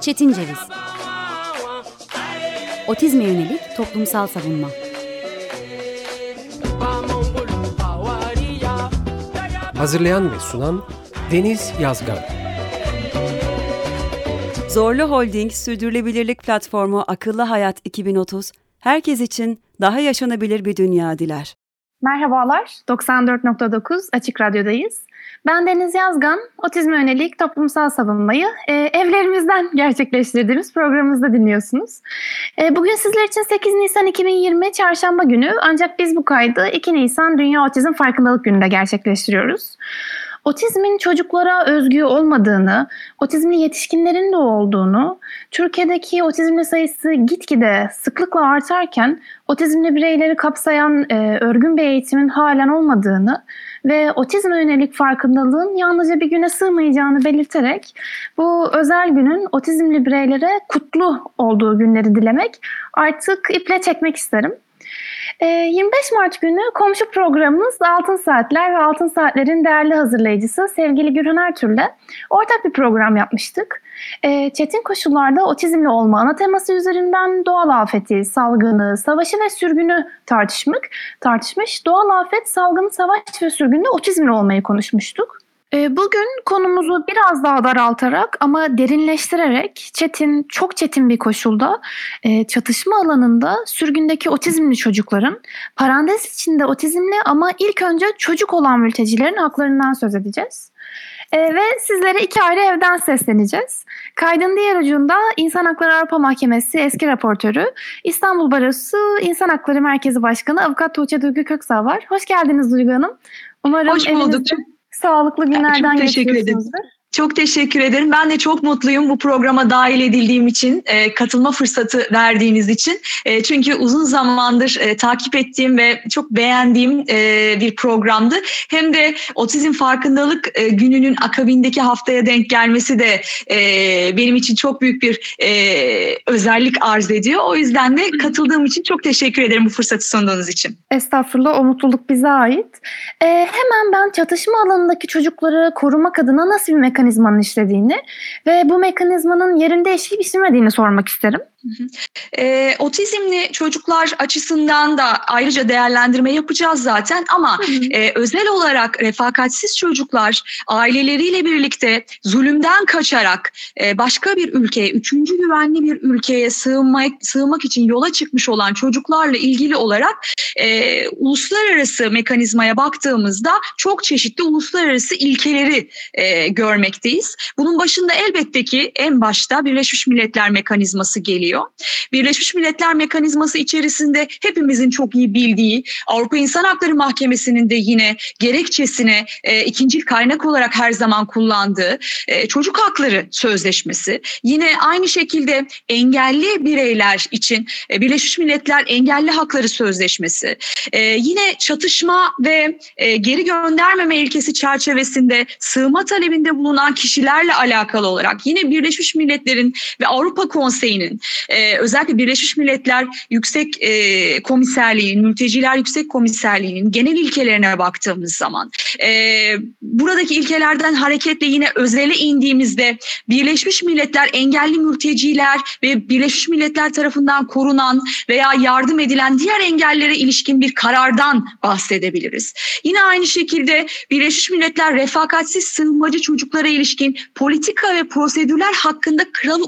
Çetin Ceviz. Otizme yönelik toplumsal savunma. Hazırlayan ve sunan Deniz Yazgan. Zorlu Holding Sürdürülebilirlik Platformu Akıllı Hayat 2030, herkes için daha yaşanabilir bir dünya diler. Merhabalar, 94.9 Açık Radyo'dayız. Ben Deniz Yazgan, otizme yönelik toplumsal savunmayı e, evlerimizden gerçekleştirdiğimiz programımızda dinliyorsunuz. E, bugün sizler için 8 Nisan 2020 Çarşamba günü ancak biz bu kaydı 2 Nisan Dünya Otizm Farkındalık Günü'nde gerçekleştiriyoruz. Otizmin çocuklara özgü olmadığını, otizmli yetişkinlerin de olduğunu, Türkiye'deki otizmli sayısı gitgide sıklıkla artarken otizmli bireyleri kapsayan e, örgün bir eğitimin halen olmadığını ve otizme yönelik farkındalığın yalnızca bir güne sığmayacağını belirterek bu özel günün otizmli bireylere kutlu olduğu günleri dilemek artık iple çekmek isterim. 25 ee, Mart günü komşu programımız Altın Saatler ve Altın Saatler'in değerli hazırlayıcısı sevgili Gürhan Ertür'le ortak bir program yapmıştık. Ee, çetin koşullarda otizmli olma ana teması üzerinden doğal afeti, salgını, savaşı ve sürgünü tartışmak, tartışmış. Doğal afet, salgın, savaş ve sürgünde otizmli olmayı konuşmuştuk. Ee, bugün konumuzu biraz daha daraltarak ama derinleştirerek çetin, çok çetin bir koşulda e, çatışma alanında sürgündeki otizmli çocukların, parantez içinde otizmli ama ilk önce çocuk olan mültecilerin haklarından söz edeceğiz. E, ve sizlere iki ayrı evden sesleneceğiz. Kaydın diğer ucunda İnsan Hakları Avrupa Mahkemesi eski raportörü, İstanbul Barosu İnsan Hakları Merkezi Başkanı Avukat Tuğçe Duygu Köksal var. Hoş geldiniz Duygu Hanım. Umarım Hoş bulduk. Evinizde sağlıklı günlerden Çok teşekkür ederim. Çok teşekkür ederim. Ben de çok mutluyum bu programa dahil edildiğim için, e, katılma fırsatı verdiğiniz için. E, çünkü uzun zamandır e, takip ettiğim ve çok beğendiğim e, bir programdı. Hem de otizm farkındalık e, gününün akabindeki haftaya denk gelmesi de e, benim için çok büyük bir e, özellik arz ediyor. O yüzden de katıldığım için çok teşekkür ederim bu fırsatı sunduğunuz için. Estağfurullah, o mutluluk bize ait. E, hemen ben çatışma alanındaki çocukları korumak adına nasıl bir mekanizma mekanizmanın işlediğini ve bu mekanizmanın yerinde işleyip işlemediğini sormak isterim. E, otizmli çocuklar açısından da ayrıca değerlendirme yapacağız zaten ama E, özel olarak refakatsiz çocuklar aileleriyle birlikte zulümden kaçarak e, başka bir ülkeye, üçüncü güvenli bir ülkeye sığınmak, sığınmak için yola çıkmış olan çocuklarla ilgili olarak e, uluslararası mekanizmaya baktığımızda çok çeşitli uluslararası ilkeleri e, görmekteyiz. Bunun başında elbette ki en başta Birleşmiş Milletler mekanizması geliyor geliyor. Birleşmiş Milletler mekanizması içerisinde hepimizin çok iyi bildiği Avrupa İnsan Hakları Mahkemesi'nin de yine gerekçesine e, ikinci kaynak olarak her zaman kullandığı e, çocuk hakları sözleşmesi. Yine aynı şekilde engelli bireyler için e, Birleşmiş Milletler Engelli Hakları Sözleşmesi. E, yine çatışma ve e, geri göndermeme ilkesi çerçevesinde sığma talebinde bulunan kişilerle alakalı olarak yine Birleşmiş Milletler'in ve Avrupa Konseyi'nin e, özellikle Birleşmiş Milletler Yüksek e, Komiserliği'nin, Mülteciler Yüksek Komiserliği'nin genel ilkelerine baktığımız zaman e, buradaki ilkelerden hareketle yine özele indiğimizde Birleşmiş Milletler engelli mülteciler ve Birleşmiş Milletler tarafından korunan veya yardım edilen diğer engellere ilişkin bir karardan bahsedebiliriz. Yine aynı şekilde Birleşmiş Milletler refakatsiz sığınmacı çocuklara ilişkin politika ve prosedürler hakkında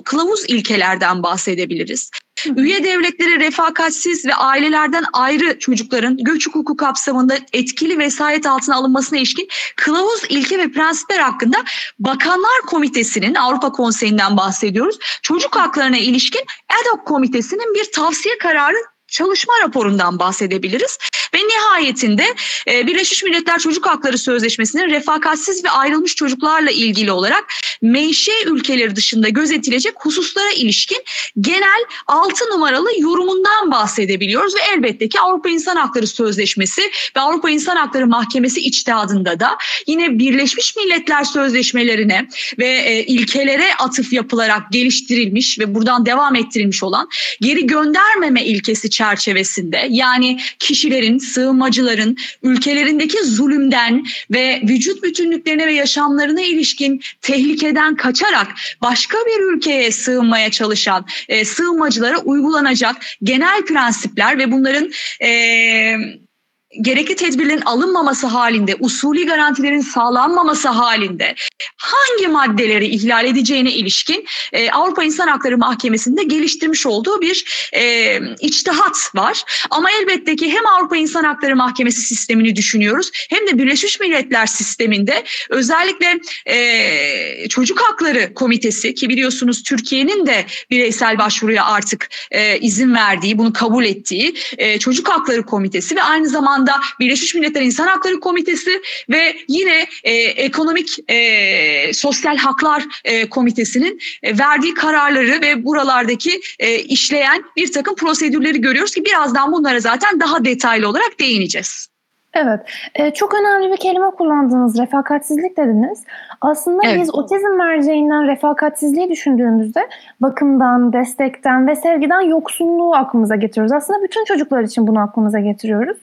kılavuz ilkelerden bahsedebiliriz edebiliriz. Üye devletleri refakatsiz ve ailelerden ayrı çocukların göç hukuku kapsamında etkili vesayet altına alınmasına ilişkin kılavuz ilke ve prensipler hakkında Bakanlar Komitesi'nin Avrupa Konseyi'nden bahsediyoruz. Çocuk haklarına ilişkin ad hoc komitesinin bir tavsiye kararı çalışma raporundan bahsedebiliriz. Ve nihayetinde e, Birleşmiş Milletler Çocuk Hakları Sözleşmesi'nin refakatsiz ve ayrılmış çocuklarla ilgili olarak menşe ülkeleri dışında gözetilecek hususlara ilişkin genel 6 numaralı yorumundan bahsedebiliyoruz. Ve elbette ki Avrupa İnsan Hakları Sözleşmesi ve Avrupa İnsan Hakları Mahkemesi içtihadında da yine Birleşmiş Milletler Sözleşmelerine ve e, ilkelere atıf yapılarak geliştirilmiş ve buradan devam ettirilmiş olan geri göndermeme ilkesi çerçevesinde yani kişilerin, sığınmacıların ülkelerindeki zulümden ve vücut bütünlüklerine ve yaşamlarına ilişkin tehlike ülkeden kaçarak başka bir ülkeye sığınmaya çalışan e, sığınmacılara uygulanacak genel prensipler ve bunların e, gerekli tedbirlerin alınmaması halinde, usulü garantilerin sağlanmaması halinde hangi maddeleri ihlal edeceğine ilişkin e, Avrupa İnsan Hakları Mahkemesi'nde geliştirmiş olduğu bir e, içtihat var. Ama elbette ki hem Avrupa İnsan Hakları Mahkemesi sistemini düşünüyoruz hem de Birleşmiş Milletler sisteminde özellikle e, Çocuk Hakları Komitesi ki biliyorsunuz Türkiye'nin de bireysel başvuruya artık e, izin verdiği, bunu kabul ettiği e, Çocuk Hakları Komitesi ve aynı zamanda Birleşmiş Milletler İnsan Hakları Komitesi ve yine e, Ekonomik e, Sosyal Haklar e, Komitesi'nin e, verdiği kararları ve buralardaki e, işleyen bir takım prosedürleri görüyoruz ki birazdan bunlara zaten daha detaylı olarak değineceğiz. Evet, e, çok önemli bir kelime kullandınız, refakatsizlik dediniz. Aslında evet. biz otizm merceğinden refakatsizliği düşündüğümüzde bakımdan, destekten ve sevgiden yoksunluğu aklımıza getiriyoruz. Aslında bütün çocuklar için bunu aklımıza getiriyoruz.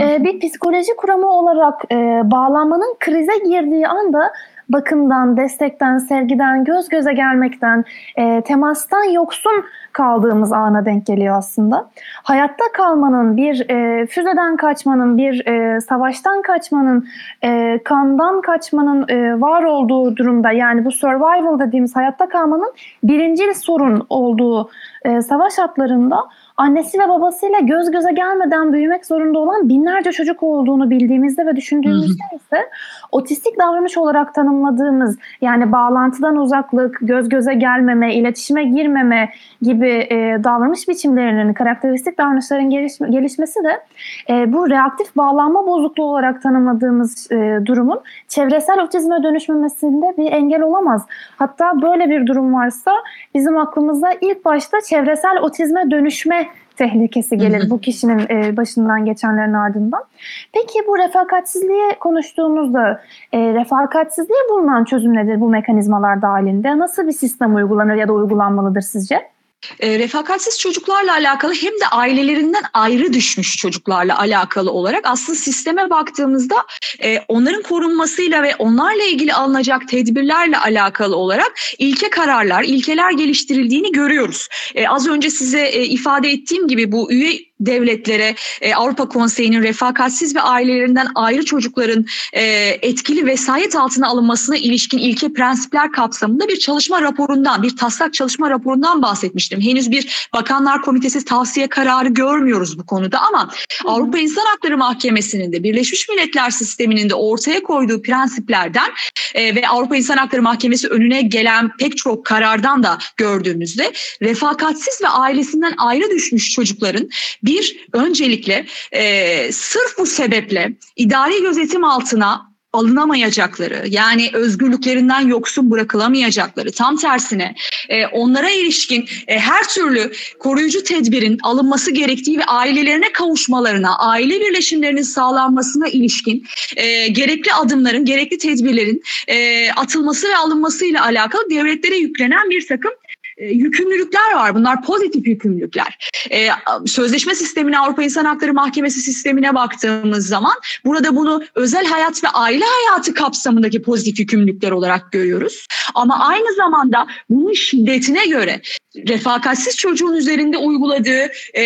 E, bir psikoloji kuramı olarak e, bağlanmanın krize girdiği anda bakımdan, destekten, sevgiden, göz göze gelmekten, e, temastan yoksun kaldığımız ana denk geliyor aslında. Hayatta kalmanın, bir e, füzeden kaçmanın, bir e, savaştan kaçmanın, e, kandan kaçmanın e, var olduğu durumda yani bu survival dediğimiz hayatta kalmanın birinci sorun olduğu e, savaş hatlarında annesi ve babasıyla göz göze gelmeden büyümek zorunda olan binlerce çocuk olduğunu bildiğimizde ve düşündüğümüzde ise otistik davranış olarak tanımladığımız yani bağlantıdan uzaklık, göz göze gelmeme, iletişime girmeme gibi e, davranış biçimlerinin, karakteristik davranışların gelişme, gelişmesi de e, bu reaktif bağlanma bozukluğu olarak tanımladığımız e, durumun çevresel otizme dönüşmemesinde bir engel olamaz. Hatta böyle bir durum varsa bizim aklımıza ilk başta çevresel otizme dönüşme tehlikesi gelir bu kişinin e, başından geçenlerin ardından. Peki bu refakatsizliğe konuştuğumuzda e, refakatsizliğe bulunan çözüm nedir bu mekanizmalar dahilinde? Nasıl bir sistem uygulanır ya da uygulanmalıdır sizce? E, refakatsiz çocuklarla alakalı hem de ailelerinden ayrı düşmüş çocuklarla alakalı olarak aslında sisteme baktığımızda e, onların korunmasıyla ve onlarla ilgili alınacak tedbirlerle alakalı olarak ilke kararlar, ilkeler geliştirildiğini görüyoruz. E, az önce size e, ifade ettiğim gibi bu üye devletlere e, Avrupa Konseyi'nin refakatsiz ve ailelerinden ayrı çocukların e, etkili vesayet altına alınmasına ilişkin ilke prensipler kapsamında bir çalışma raporundan, bir taslak çalışma raporundan bahsetmiştim. Henüz bir Bakanlar Komitesi tavsiye kararı görmüyoruz bu konuda ama Hı. Avrupa İnsan Hakları Mahkemesi'nin de Birleşmiş Milletler Sistemi'nin de ortaya koyduğu prensiplerden e, ve Avrupa İnsan Hakları Mahkemesi önüne gelen pek çok karardan da gördüğümüzde refakatsiz ve ailesinden ayrı düşmüş çocukların bir, öncelikle e, sırf bu sebeple idari gözetim altına alınamayacakları yani özgürlüklerinden yoksun bırakılamayacakları tam tersine e, onlara ilişkin e, her türlü koruyucu tedbirin alınması gerektiği ve ailelerine kavuşmalarına aile birleşimlerinin sağlanmasına ilişkin e, gerekli adımların gerekli tedbirlerin e, atılması ve alınmasıyla alakalı devletlere yüklenen bir takım e, yükümlülükler var. Bunlar pozitif yükümlülükler. E, sözleşme sistemine, Avrupa İnsan Hakları Mahkemesi sistemine baktığımız zaman burada bunu özel hayat ve aile hayatı kapsamındaki pozitif yükümlülükler olarak görüyoruz. Ama aynı zamanda bunun şiddetine göre refakatsiz çocuğun üzerinde uyguladığı e,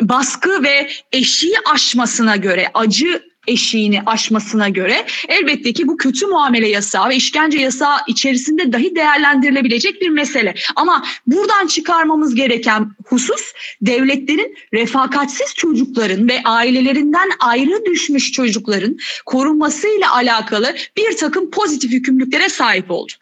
baskı ve eşiği aşmasına göre acı eşiğini aşmasına göre elbette ki bu kötü muamele yasağı ve işkence yasağı içerisinde dahi değerlendirilebilecek bir mesele. Ama buradan çıkarmamız gereken husus devletlerin refakatsiz çocukların ve ailelerinden ayrı düşmüş çocukların korunmasıyla alakalı bir takım pozitif yükümlülüklere sahip oldu.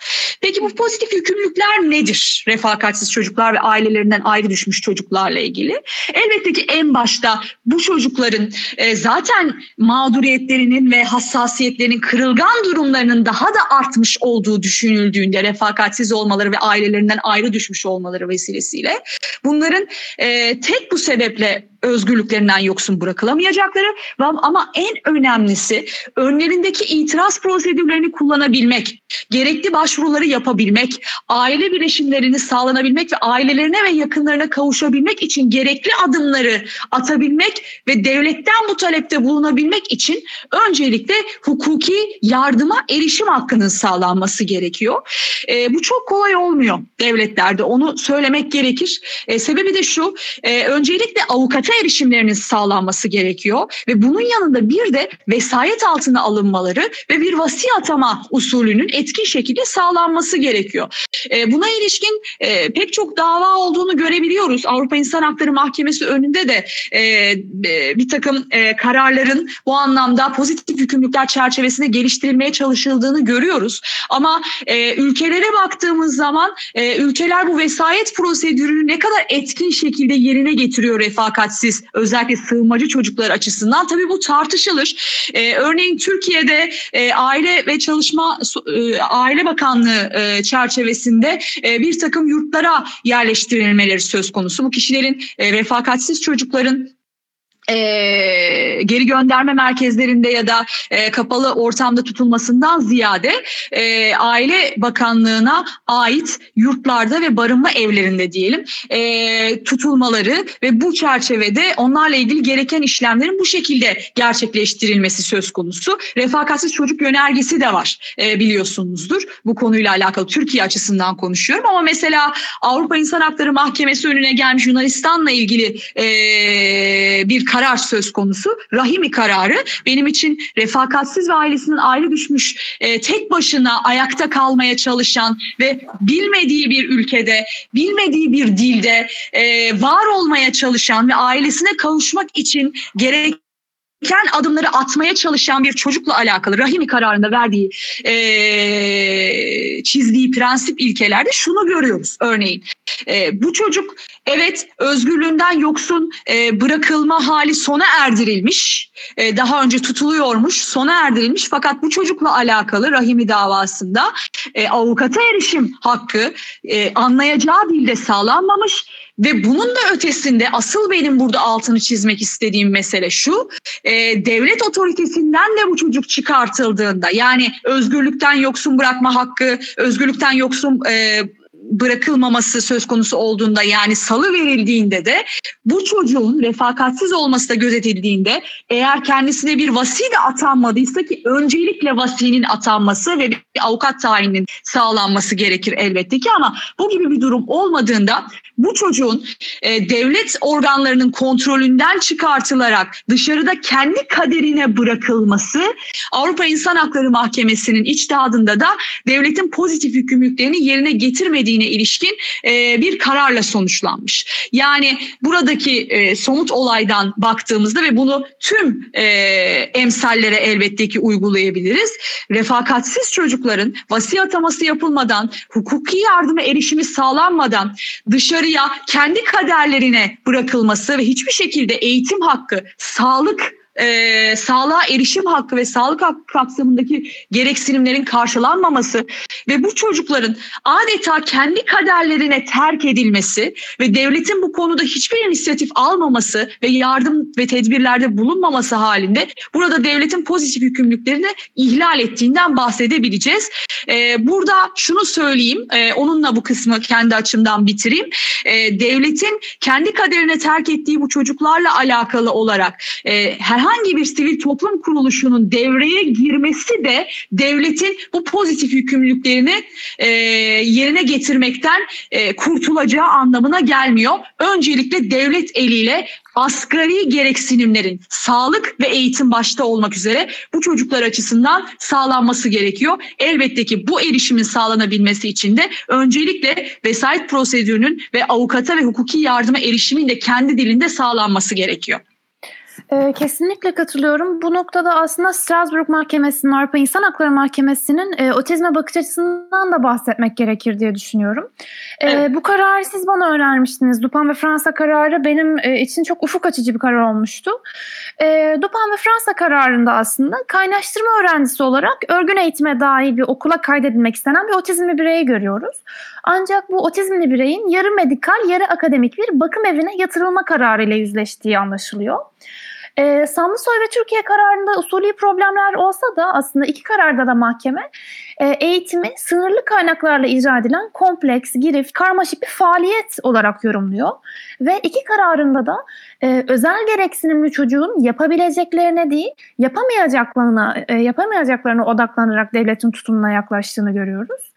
Peki bu pozitif yükümlülükler nedir? Refakatsiz çocuklar ve ailelerinden ayrı düşmüş çocuklarla ilgili. Elbette ki en başta bu çocukların e, zaten mağdur mağduriyetlerinin ve hassasiyetlerinin kırılgan durumlarının daha da artmış olduğu düşünüldüğünde refakatsiz olmaları ve ailelerinden ayrı düşmüş olmaları vesilesiyle bunların e, tek bu sebeple özgürlüklerinden yoksun bırakılamayacakları ama en önemlisi önlerindeki itiraz prosedürlerini kullanabilmek gerekli başvuruları yapabilmek, aile birleşimlerini sağlanabilmek ve ailelerine ve yakınlarına kavuşabilmek için gerekli adımları atabilmek ve devletten bu talepte bulunabilmek için öncelikle hukuki yardıma erişim hakkının sağlanması gerekiyor. E, bu çok kolay olmuyor devletlerde onu söylemek gerekir. E, sebebi de şu e, öncelikle avukata erişimlerinin sağlanması gerekiyor ve bunun yanında bir de vesayet altına alınmaları ve bir vasi atama usulünün etkin şekilde sağlanması gerekiyor. E, buna ilişkin e, pek çok dava olduğunu görebiliyoruz. Avrupa İnsan Hakları Mahkemesi önünde de e, e, bir takım e, kararların bu anlamda pozitif yükümlülükler çerçevesinde geliştirilmeye çalışıldığını görüyoruz. Ama e, ülkelere baktığımız zaman e, ülkeler bu vesayet prosedürünü ne kadar etkin şekilde yerine getiriyor refakatsiz özellikle sığınmacı çocuklar açısından tabii bu tartışılır. E, örneğin Türkiye'de e, Aile ve Çalışma e, Aile Bakanlığı e, çerçevesinde e, bir takım yurtlara yerleştirilmeleri söz konusu. Bu kişilerin e, refakatsiz çocukların e, geri gönderme merkezlerinde ya da e, kapalı ortamda tutulmasından ziyade e, Aile Bakanlığı'na ait yurtlarda ve barınma evlerinde diyelim e, tutulmaları ve bu çerçevede onlarla ilgili gereken işlemlerin bu şekilde gerçekleştirilmesi söz konusu. Refakatsiz çocuk yönergesi de var e, biliyorsunuzdur. Bu konuyla alakalı Türkiye açısından konuşuyorum ama mesela Avrupa İnsan Hakları Mahkemesi önüne gelmiş Yunanistan'la ilgili e, bir karar söz konusu. Rahimi kararı benim için refakatsiz ve ailesinin ayrı düşmüş e, tek başına ayakta kalmaya çalışan ve bilmediği bir ülkede, bilmediği bir dilde e, var olmaya çalışan ve ailesine kavuşmak için gerek gereken adımları atmaya çalışan bir çocukla alakalı Rahimi kararında verdiği e, çizdiği prensip ilkelerde şunu görüyoruz örneğin. E, bu çocuk evet özgürlüğünden yoksun e, bırakılma hali sona erdirilmiş. E, daha önce tutuluyormuş sona erdirilmiş fakat bu çocukla alakalı Rahimi davasında e, avukata erişim hakkı e, anlayacağı dilde sağlanmamış ve bunun da ötesinde asıl benim burada altını çizmek istediğim mesele şu. E, devlet otoritesinden de bu çocuk çıkartıldığında yani özgürlükten yoksun bırakma hakkı, özgürlükten yoksun e, bırakılmaması söz konusu olduğunda yani salı verildiğinde de bu çocuğun refakatsiz olması da gözetildiğinde eğer kendisine bir vasi de atanmadıysa ki öncelikle vasinin atanması ve bir avukat tayininin sağlanması gerekir elbette ki ama bu gibi bir durum olmadığında bu çocuğun e, devlet organlarının kontrolünden çıkartılarak dışarıda kendi kaderine bırakılması Avrupa İnsan Hakları Mahkemesi'nin içtihadında da devletin pozitif yükümlülüklerini yerine getirmediğine ilişkin e, bir kararla sonuçlanmış. Yani buradaki e, somut olaydan baktığımızda ve bunu tüm e, emsallere elbette ki uygulayabiliriz. Refakatsiz çocukların vasi ataması yapılmadan, hukuki yardıma erişimi sağlanmadan dışarı dışarıya kendi kaderlerine bırakılması ve hiçbir şekilde eğitim hakkı, sağlık e, sağlığa erişim hakkı ve sağlık hakkı kapsamındaki gereksinimlerin karşılanmaması ve bu çocukların adeta kendi kaderlerine terk edilmesi ve devletin bu konuda hiçbir inisiyatif almaması ve yardım ve tedbirlerde bulunmaması halinde burada devletin pozitif yükümlülüklerini ihlal ettiğinden bahsedebileceğiz. E, burada şunu söyleyeyim, e, onunla bu kısmı kendi açımdan bitireyim. E, devletin kendi kaderine terk ettiği bu çocuklarla alakalı olarak e, her herhangi bir sivil toplum kuruluşunun devreye girmesi de devletin bu pozitif yükümlülüklerini e, yerine getirmekten e, kurtulacağı anlamına gelmiyor. Öncelikle devlet eliyle asgari gereksinimlerin sağlık ve eğitim başta olmak üzere bu çocuklar açısından sağlanması gerekiyor. Elbette ki bu erişimin sağlanabilmesi için de öncelikle vesayet prosedürünün ve avukata ve hukuki yardıma erişimin de kendi dilinde sağlanması gerekiyor. Ee, kesinlikle katılıyorum. Bu noktada aslında Strasbourg Mahkemesi'nin, Avrupa İnsan Hakları Mahkemesi'nin e, otizme bakış açısından da bahsetmek gerekir diye düşünüyorum. E, evet. Bu kararı siz bana önermiştiniz. Dupan ve Fransa kararı benim e, için çok ufuk açıcı bir karar olmuştu. E, Dupan ve Fransa kararında aslında kaynaştırma öğrencisi olarak örgün eğitime dahil bir okula kaydedilmek istenen bir otizmli bireyi görüyoruz. Ancak bu otizmli bireyin yarı medikal, yarı akademik bir bakım evine yatırılma kararıyla yüzleştiği anlaşılıyor. E, Samlısoy ve Türkiye kararında usulü problemler olsa da aslında iki kararda da mahkeme e, eğitimi sınırlı kaynaklarla icra edilen kompleks, girift, karmaşık bir faaliyet olarak yorumluyor. Ve iki kararında da e, özel gereksinimli çocuğun yapabileceklerine değil, yapamayacaklarına, e, yapamayacaklarına odaklanarak devletin tutumuna yaklaştığını görüyoruz.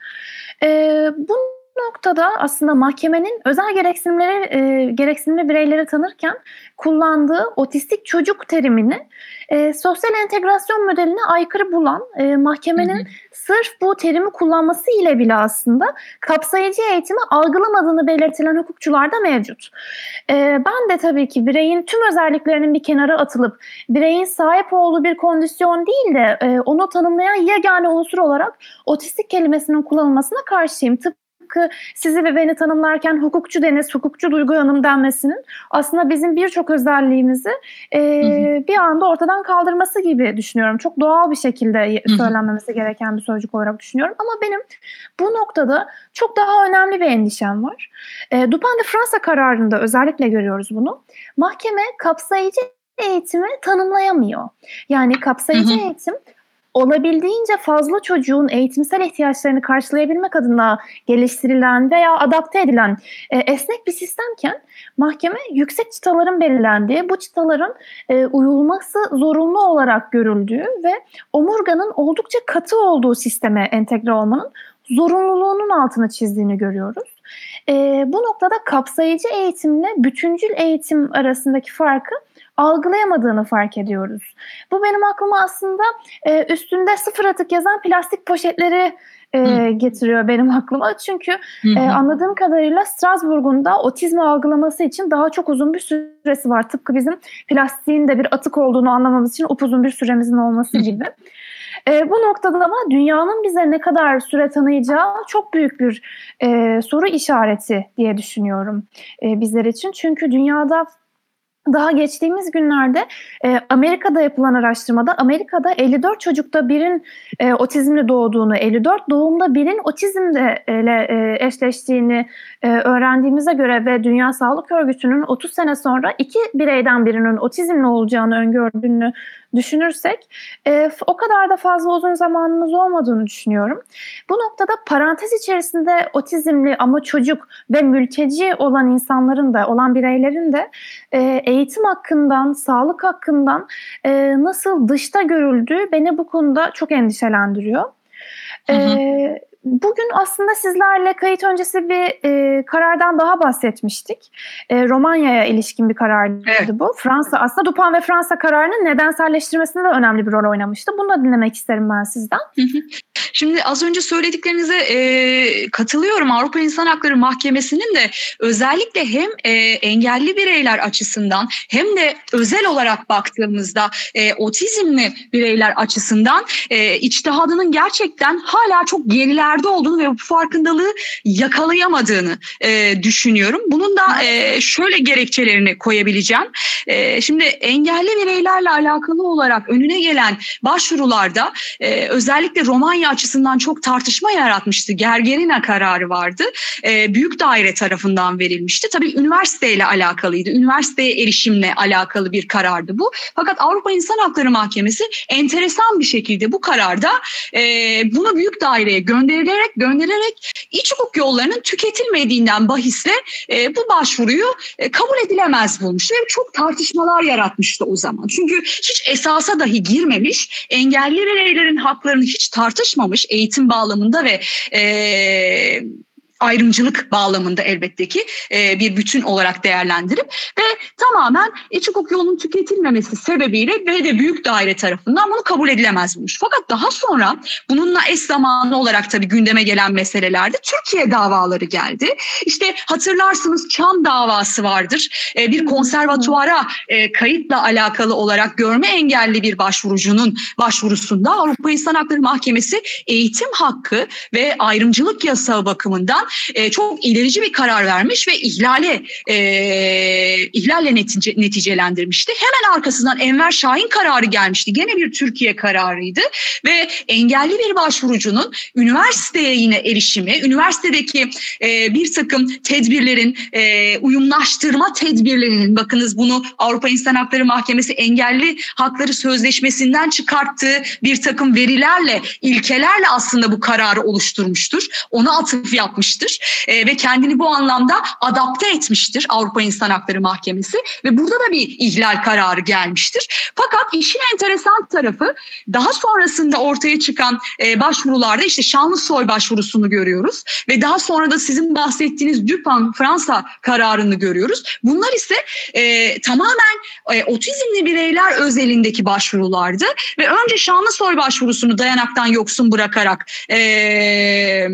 E, bu noktada aslında mahkemenin özel gereksinimleri e, gereksinimli bireyleri tanırken kullandığı otistik çocuk terimini e, sosyal entegrasyon modeline aykırı bulan e, mahkemenin hı hı. sırf bu terimi kullanması ile bile aslında kapsayıcı eğitimi algılamadığını belirtilen hukukçular da mevcut. E, ben de tabii ki bireyin tüm özelliklerinin bir kenara atılıp bireyin sahip olduğu bir kondisyon değil de e, onu tanımlayan yegane unsur olarak otistik kelimesinin kullanılmasına karşıyım. Tıp tıpkı sizi ve beni tanımlarken hukukçu deniz, hukukçu Duygu Hanım denmesinin aslında bizim birçok özelliğimizi e, bir anda ortadan kaldırması gibi düşünüyorum. Çok doğal bir şekilde söylenmemesi gereken bir sözcük olarak düşünüyorum. Ama benim bu noktada çok daha önemli bir endişem var. E, Dupin de Fransa kararında özellikle görüyoruz bunu. Mahkeme kapsayıcı eğitimi tanımlayamıyor. Yani kapsayıcı hı hı. eğitim olabildiğince fazla çocuğun eğitimsel ihtiyaçlarını karşılayabilmek adına geliştirilen veya adapte edilen e, esnek bir sistemken mahkeme yüksek çıtaların belirlendiği, bu çıtaların e, uyulması zorunlu olarak görüldüğü ve omurganın oldukça katı olduğu sisteme entegre olmanın zorunluluğunun altını çizdiğini görüyoruz. E, bu noktada kapsayıcı eğitimle bütüncül eğitim arasındaki farkı algılayamadığını fark ediyoruz. Bu benim aklıma aslında e, üstünde sıfır atık yazan plastik poşetleri e, getiriyor benim aklıma. Çünkü e, anladığım kadarıyla Strasbourg'un da otizmi algılaması için daha çok uzun bir süresi var. Tıpkı bizim plastiğin de bir atık olduğunu anlamamız için upuzun bir süremizin olması gibi. E, bu noktada ama dünyanın bize ne kadar süre tanıyacağı çok büyük bir e, soru işareti diye düşünüyorum e, bizler için. Çünkü dünyada daha geçtiğimiz günlerde e, Amerika'da yapılan araştırmada Amerika'da 54 çocukta birin e, otizmle doğduğunu, 54 doğumda birin otizmle e, eşleştiğini e, öğrendiğimize göre ve Dünya Sağlık Örgütü'nün 30 sene sonra iki bireyden birinin otizmli olacağını öngördüğünü düşünürsek e, o kadar da fazla uzun zamanımız olmadığını düşünüyorum. Bu noktada parantez içerisinde otizmli ama çocuk ve mülteci olan insanların da olan bireylerin de e, eğitim hakkından, sağlık hakkından e, nasıl dışta görüldüğü beni bu konuda çok endişelendiriyor. Hı hı. E, Bugün aslında sizlerle kayıt öncesi bir e, karardan daha bahsetmiştik. E, Romanya'ya ilişkin bir karardı evet. bu. Fransa aslında Dupin ve Fransa kararının nedenselleştirmesinde de önemli bir rol oynamıştı. Bunu da dinlemek isterim ben sizden. Şimdi az önce söylediklerinize e, katılıyorum. Avrupa İnsan Hakları Mahkemesi'nin de özellikle hem e, engelli bireyler açısından hem de özel olarak baktığımızda e, otizmli bireyler açısından e, içtihadının gerçekten hala çok geriler yerde olduğunu ve bu farkındalığı yakalayamadığını e, düşünüyorum. Bunun da e, şöyle gerekçelerini koyabileceğim. E, şimdi engelli bireylerle alakalı olarak önüne gelen başvurularda e, özellikle Romanya açısından çok tartışma yaratmıştı. Gergerina kararı vardı. E, büyük daire tarafından verilmişti. Tabii üniversiteyle alakalıydı. Üniversiteye erişimle alakalı bir karardı bu. Fakat Avrupa İnsan Hakları Mahkemesi enteresan bir şekilde bu kararda e, bunu büyük daireye gönderilerek göndererek iç hukuk yollarının tüketilmediğinden bahisle e, bu başvuruyu e, kabul edilemez bulmuş ve çok tartışmalar yaratmıştı o zaman. Çünkü hiç esasa dahi girmemiş, engelli bireylerin haklarını hiç tartışmamış eğitim bağlamında ve e, ayrımcılık bağlamında elbette ki e, bir bütün olarak değerlendirip ve tamamen iç hukuk yolunun tüketilmemesi sebebiyle ve de büyük daire tarafından bunu kabul edilemez bulmuş. Fakat daha sonra bununla eş zamanlı olarak tabii gündeme gelen meselelerde Türkiye davaları geldi. İşte hatırlarsınız Çam davası vardır. E, bir konservatuvara e, kayıtla alakalı olarak görme engelli bir başvurucunun başvurusunda Avrupa İnsan Hakları Mahkemesi eğitim hakkı ve ayrımcılık yasağı bakımından e, çok ilerici bir karar vermiş ve ihlale e, ihlalle netice, neticelendirmişti. Hemen arkasından Enver Şahin kararı gelmişti. Gene bir Türkiye kararıydı ve engelli bir başvurucunun üniversiteye yine erişimi, üniversitedeki e, bir takım tedbirlerin e, uyumlaştırma tedbirlerinin bakınız bunu Avrupa İnsan Hakları Mahkemesi engelli hakları sözleşmesinden çıkarttığı bir takım verilerle, ilkelerle aslında bu kararı oluşturmuştur. Ona atıf yapmıştır e, ve kendini bu anlamda adapte etmiştir Avrupa İnsan Hakları Mahkemesi. Ve burada da bir ihlal kararı gelmiştir. Fakat işin enteresan tarafı daha sonrasında ortaya çıkan e, başvurularda işte Şanlısoy başvurusunu görüyoruz. Ve daha sonra da sizin bahsettiğiniz Dupin Fransa kararını görüyoruz. Bunlar ise e, tamamen e, otizmli bireyler özelindeki başvurulardı. Ve önce Şanlısoy başvurusunu dayanaktan yoksun bırakarak e,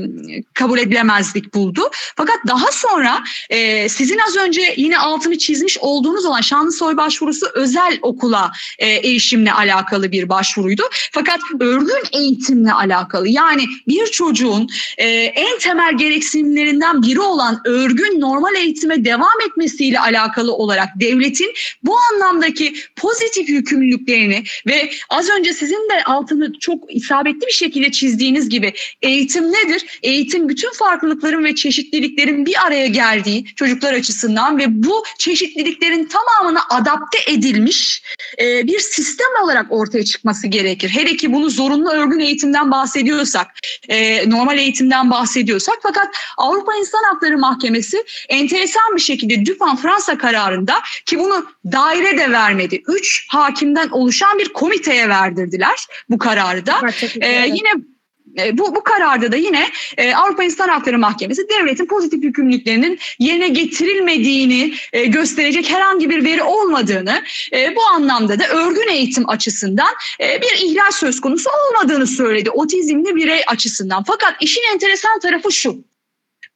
kabul edilemezlik buldu. Fakat daha sonra e, sizin az önce yine altını çizmiş olduğunuz olan Şanlısoy başvurusu özel okula e, erişimle alakalı bir başvuruydu. Fakat örgün eğitimle alakalı yani bir çocuğun e, en temel gereksinimlerinden biri olan örgün normal eğitime devam etmesiyle alakalı olarak devletin bu anlamdaki pozitif yükümlülüklerini ve az önce sizin de altını çok isabetli bir şekilde çizdiğiniz gibi eğitim nedir? Eğitim bütün farklılıkların ve çeşitliliklerin bir araya geldiği çocuklar açısından ve bu çeşitliliklerin tamamına adapte edilmiş e, bir sistem olarak ortaya çıkması gerekir. Hele ki bunu zorunlu örgün eğitimden bahsediyorsak, e, normal eğitimden bahsediyorsak fakat Avrupa İnsan Hakları Mahkemesi enteresan bir şekilde Dupin Fransa kararında ki bunu daire de vermedi. Üç hakimden oluşan bir komiteye verdirdiler bu kararı da. Ee, yine bu, bu kararda da yine e, Avrupa İnsan Hakları Mahkemesi devletin pozitif yükümlülüklerinin yerine getirilmediğini e, gösterecek herhangi bir veri olmadığını, e, bu anlamda da örgün eğitim açısından e, bir ihlal söz konusu olmadığını söyledi otizmli birey açısından. Fakat işin enteresan tarafı şu.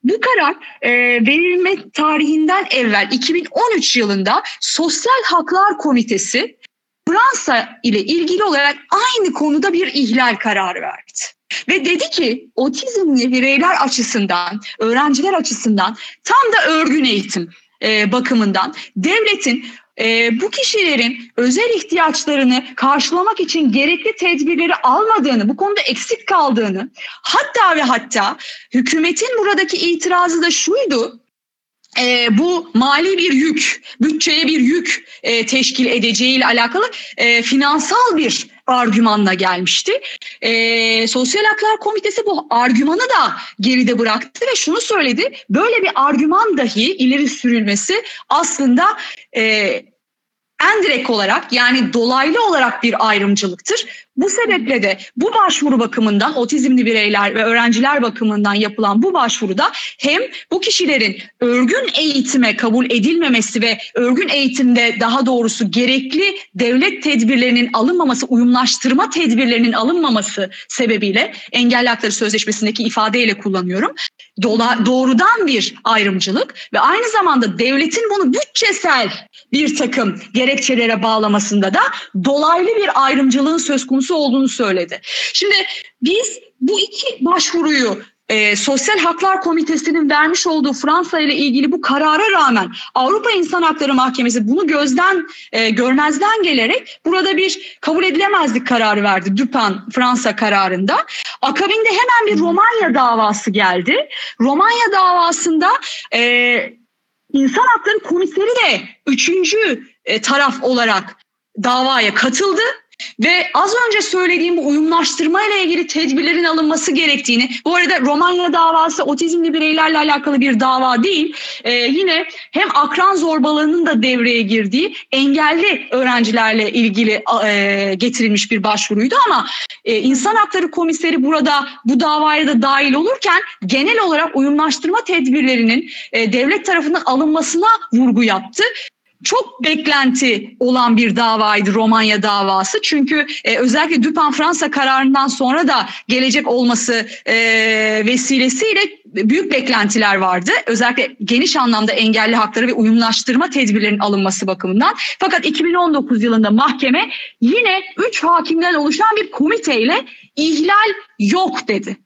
Bu karar e, verilme tarihinden evvel 2013 yılında Sosyal Haklar Komitesi Fransa ile ilgili olarak aynı konuda bir ihlal kararı verdi. Ve dedi ki otizmli bireyler açısından, öğrenciler açısından tam da örgün eğitim e, bakımından devletin e, bu kişilerin özel ihtiyaçlarını karşılamak için gerekli tedbirleri almadığını, bu konuda eksik kaldığını, hatta ve hatta hükümetin buradaki itirazı da şuydu, e, bu mali bir yük, bütçeye bir yük e, teşkil edeceğiyle alakalı e, finansal bir argümanla gelmişti. E, Sosyal Haklar Komitesi bu argümanı da geride bıraktı ve şunu söyledi. Böyle bir argüman dahi ileri sürülmesi aslında e, en direkt olarak yani dolaylı olarak bir ayrımcılıktır. Bu sebeple de bu başvuru bakımından otizmli bireyler ve öğrenciler bakımından yapılan bu başvuruda hem bu kişilerin örgün eğitime kabul edilmemesi ve örgün eğitimde daha doğrusu gerekli devlet tedbirlerinin alınmaması, uyumlaştırma tedbirlerinin alınmaması sebebiyle engelli hakları sözleşmesindeki ifadeyle kullanıyorum. doğrudan bir ayrımcılık ve aynı zamanda devletin bunu bütçesel bir takım gerekçelere bağlamasında da dolaylı bir ayrımcılığın söz konusu olduğunu söyledi. Şimdi biz bu iki başvuruyu e, Sosyal Haklar Komitesi'nin vermiş olduğu Fransa ile ilgili bu karara rağmen Avrupa İnsan Hakları Mahkemesi bunu gözden e, görmezden gelerek burada bir kabul edilemezlik kararı verdi Dupin Fransa kararında. Akabinde hemen bir Romanya davası geldi. Romanya davasında e, İnsan Hakları Komiseri de üçüncü e, taraf olarak davaya katıldı ve az önce söylediğim bu uyumlaştırma ile ilgili tedbirlerin alınması gerektiğini, bu arada Romanya davası otizmli bireylerle alakalı bir dava değil, ee, yine hem akran zorbalığının da devreye girdiği engelli öğrencilerle ilgili e, getirilmiş bir başvuruydu. Ama e, İnsan Hakları Komiseri burada bu davaya da dahil olurken genel olarak uyumlaştırma tedbirlerinin e, devlet tarafından alınmasına vurgu yaptı çok beklenti olan bir davaydı Romanya davası. Çünkü e, özellikle Dupin Fransa kararından sonra da gelecek olması e, vesilesiyle büyük beklentiler vardı. Özellikle geniş anlamda engelli hakları ve uyumlaştırma tedbirlerinin alınması bakımından. Fakat 2019 yılında mahkeme yine 3 hakimden oluşan bir komiteyle ihlal yok dedi.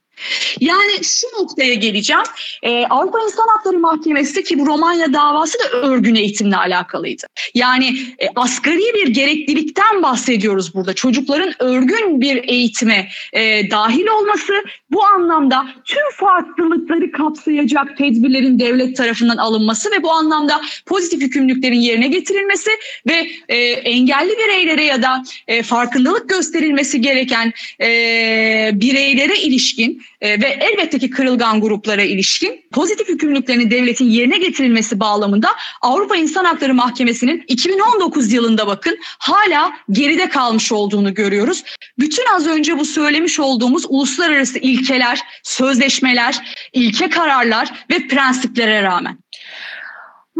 Yani şu noktaya geleceğim. Ee, Avrupa İnsan Hakları Mahkemesi ki bu Romanya davası da örgün eğitimle alakalıydı. Yani e, asgari bir gereklilikten bahsediyoruz burada. Çocukların örgün bir eğitime e, dahil olması bu anlamda tüm farklılıkları kapsayacak tedbirlerin devlet tarafından alınması ve bu anlamda pozitif yükümlülüklerin yerine getirilmesi ve e, engelli bireylere ya da e, farkındalık gösterilmesi gereken e, bireylere ilişkin e, ve elbette ki kırılgan gruplara ilişkin pozitif yükümlülüklerini devletin yerine getirilmesi bağlamında Avrupa İnsan Hakları Mahkemesi'nin 2019 yılında bakın hala geride kalmış olduğunu görüyoruz. Bütün az önce bu söylemiş olduğumuz uluslararası ilkeler, sözleşmeler, ilke kararlar ve prensiplere rağmen.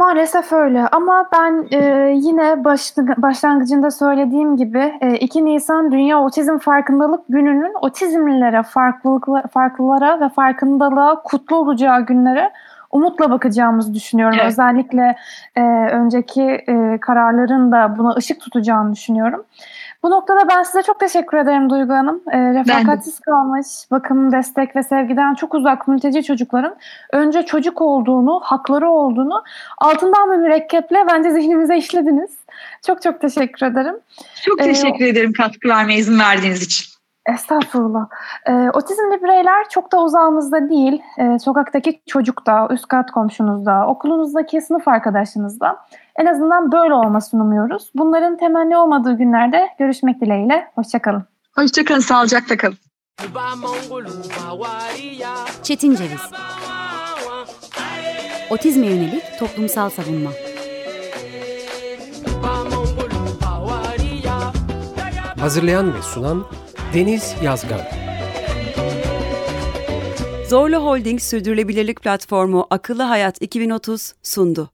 Maalesef öyle ama ben e, yine baş, başlangıcında söylediğim gibi e, 2 Nisan Dünya Otizm Farkındalık Günü'nün otizmlilere, farklılara ve farkındalığa kutlu olacağı günlere umutla bakacağımızı düşünüyorum. Evet. Özellikle e, önceki e, kararların da buna ışık tutacağını düşünüyorum. Bu noktada ben size çok teşekkür ederim Duygu Hanım. E, refakatsiz kalmış, bakım, destek ve sevgiden çok uzak mülteci çocukların önce çocuk olduğunu, hakları olduğunu altından bir mürekkeple bence zihnimize işlediniz. Çok çok teşekkür ederim. Çok teşekkür ee, ederim katkı vermeye izin verdiğiniz için. Estağfurullah. E, otizmli bireyler çok da uzağımızda değil. E, sokaktaki çocuk da, üst kat komşunuzda, okulunuzdaki sınıf arkadaşınızda. En azından böyle olmasını umuyoruz. Bunların temenni olmadığı günlerde görüşmek dileğiyle. Hoşçakalın. Hoşçakalın, sağlıcakla kalın. Çetin Ceviz Otizme yönelik toplumsal savunma Hazırlayan ve sunan Deniz Yazgan Zorlu Holding Sürdürülebilirlik Platformu Akıllı Hayat 2030 sundu.